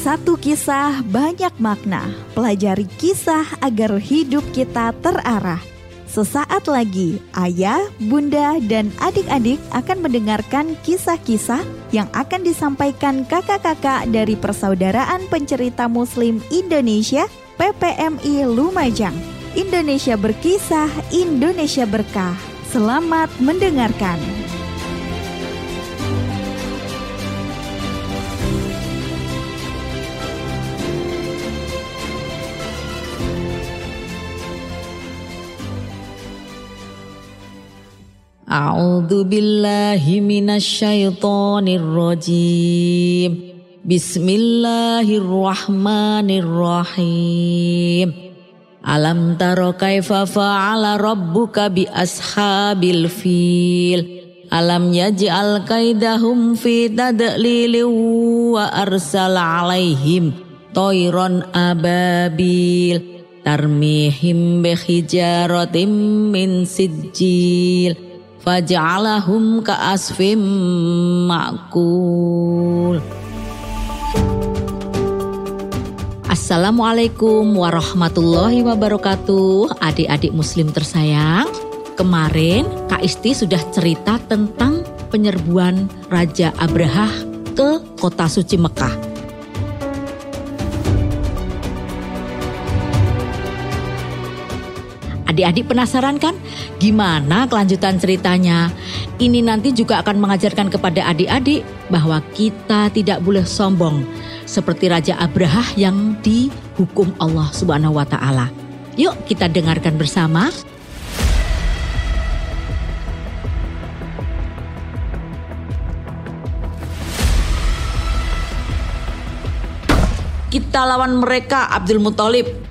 Satu kisah banyak makna. Pelajari kisah agar hidup kita terarah. Sesaat lagi, ayah, bunda, dan adik-adik akan mendengarkan kisah-kisah yang akan disampaikan kakak-kakak dari Persaudaraan Pencerita Muslim Indonesia PPMI Lumajang. Indonesia berkisah, Indonesia berkah. Selamat mendengarkan. A'udzu billahi minasyaitonir rajim. Bismillahirrahmanirrahim. Alam taro kaifa fa'ala rabbuka bi ashabil fil. Alam yaj'al kaidahum fi tadlil wa arsala alaihim toiron ababil tarmihim bi hijaratim min sijil faj'alahum ka'asfim ma'kul. Assalamualaikum warahmatullahi wabarakatuh Adik-adik muslim tersayang. Kemarin Kak Isti sudah cerita tentang penyerbuan Raja Abraha ke kota suci Mekah Adik-adik penasaran kan gimana kelanjutan ceritanya? Ini nanti juga akan mengajarkan kepada adik-adik bahwa kita tidak boleh sombong seperti Raja Abraha yang dihukum Allah Subhanahu wa taala. Yuk kita dengarkan bersama. Kita lawan mereka Abdul Muthalib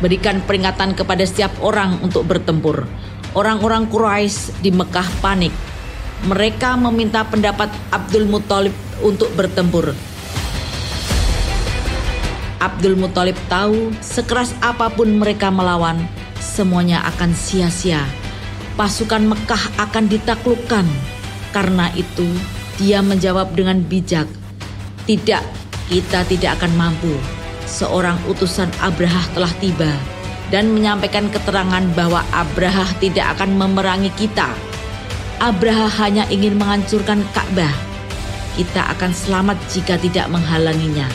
berikan peringatan kepada setiap orang untuk bertempur. Orang-orang Quraisy di Mekah panik. Mereka meminta pendapat Abdul Muthalib untuk bertempur. Abdul Muthalib tahu sekeras apa pun mereka melawan, semuanya akan sia-sia. Pasukan Mekah akan ditaklukkan. Karena itu, dia menjawab dengan bijak, "Tidak, kita tidak akan mampu." Seorang utusan Abraha telah tiba dan menyampaikan keterangan bahwa Abraha tidak akan memerangi kita. Abraha hanya ingin menghancurkan Ka'bah. Kita akan selamat jika tidak menghalanginya.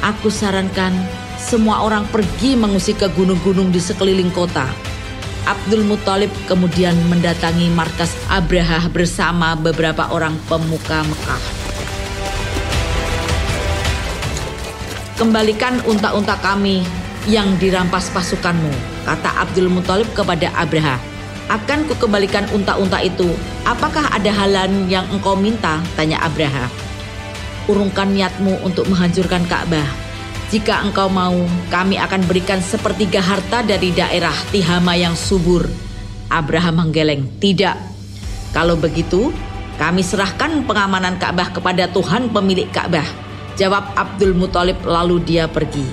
Aku sarankan semua orang pergi mengusik ke gunung-gunung di sekeliling kota. Abdul Muthalib kemudian mendatangi markas Abraha bersama beberapa orang pemuka Mekah. Kembalikan unta-unta kami yang dirampas pasukanmu, kata Abdul Muthalib kepada Abraha. Akan kukembalikan unta-unta itu. Apakah ada halan yang engkau minta? Tanya Abraha. Urungkan niatmu untuk menghancurkan Ka'bah. Jika engkau mau, kami akan berikan sepertiga harta dari daerah Tihama yang subur. Abraham menggeleng, tidak. Kalau begitu, kami serahkan pengamanan Ka'bah kepada Tuhan pemilik Ka'bah. Jawab Abdul Muthalib lalu dia pergi.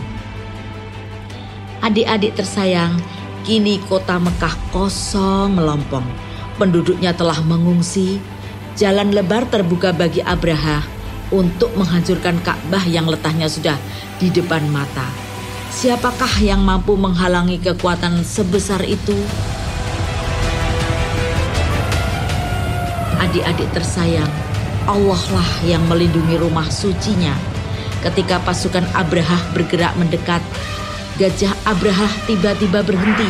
Adik-adik tersayang, kini kota Mekah kosong melompong. Penduduknya telah mengungsi. Jalan lebar terbuka bagi Abraha untuk menghancurkan Ka'bah yang letaknya sudah di depan mata. Siapakah yang mampu menghalangi kekuatan sebesar itu? Adik-adik tersayang, Allah lah yang melindungi rumah sucinya. Ketika pasukan Abraha bergerak mendekat, gajah Abraha tiba-tiba berhenti.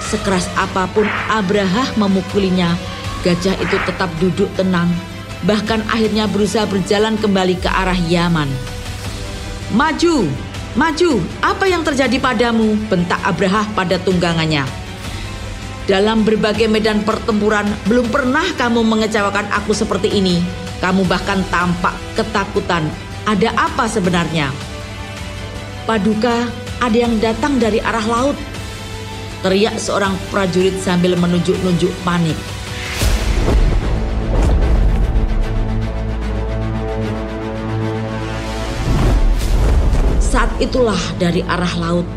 Sekeras apa pun Abraha memukulinya, gajah itu tetap duduk tenang, bahkan akhirnya berusaha berjalan kembali ke arah Yaman. Maju, maju, apa yang terjadi padamu? Bentak Abraha pada tunggangannya. Dalam berbagai medan pertempuran, belum pernah kamu mengecewakan aku seperti ini. Kamu bahkan tampak ketakutan. Ada apa sebenarnya? Paduka, ada yang datang dari arah laut. Teriak seorang prajurit sambil menunjuk-nunjuk panik. Saat itulah dari arah laut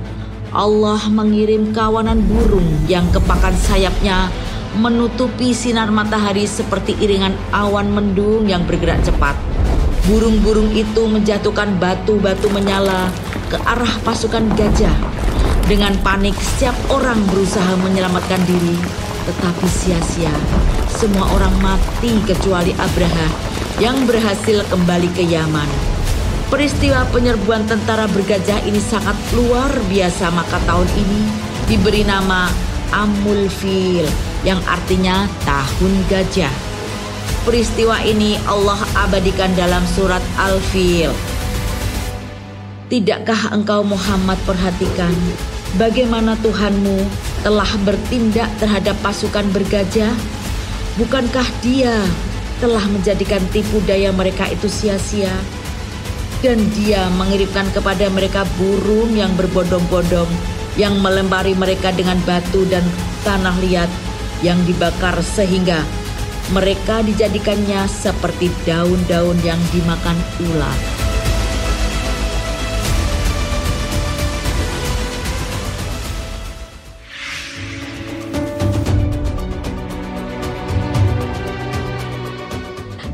Allah mengirim kawanan burung yang kepakan sayapnya menutupi sinar matahari seperti iringan awan mendung yang bergerak cepat. Burung-burung itu menjatuhkan batu-batu menyala ke arah pasukan gajah. Dengan panik, setiap orang berusaha menyelamatkan diri, tetapi sia-sia. Semua orang mati kecuali Abraha yang berhasil kembali ke Yaman. Peristiwa penyerbuan tentara bergajah ini sangat luar biasa maka tahun ini diberi nama Amul Fil yang artinya tahun gajah. Peristiwa ini Allah abadikan dalam surat Al-Fil. Tidakkah engkau Muhammad perhatikan bagaimana Tuhanmu telah bertindak terhadap pasukan bergajah? Bukankah dia telah menjadikan tipu daya mereka itu sia-sia? Dan dia mengirimkan kepada mereka burung yang berbondong-bondong yang melempari mereka dengan batu dan tanah liat yang dibakar sehingga mereka dijadikannya seperti daun-daun yang dimakan ular.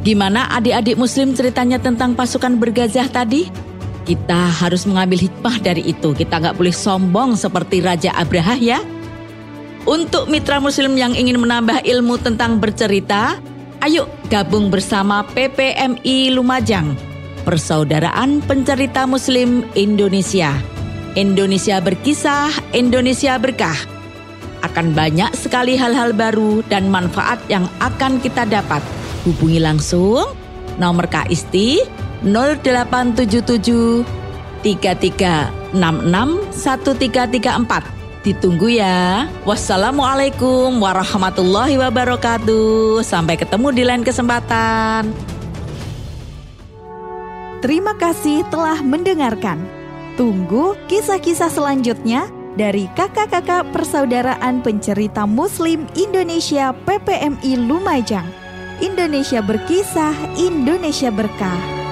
Gimana adik-adik muslim ceritanya tentang pasukan bergajah tadi? Kita harus mengambil hikmah dari itu. Kita nggak boleh sombong seperti Raja Abraha ya. Untuk mitra muslim yang ingin menambah ilmu tentang bercerita, ayo gabung bersama PPMI Lumajang, Persaudaraan Pencerita Muslim Indonesia. Indonesia berkisah, Indonesia berkah. Akan banyak sekali hal-hal baru dan manfaat yang akan kita dapat Hubungi langsung nomor KISTI 0877 3366 1334. Ditunggu ya. Wassalamualaikum warahmatullahi wabarakatuh. Sampai ketemu di lain kesempatan. Terima kasih telah mendengarkan. Tunggu kisah-kisah selanjutnya dari kakak-kakak Persaudaraan Pencerita Muslim Indonesia PPMI Lumajang. Indonesia berkisah, Indonesia berkah.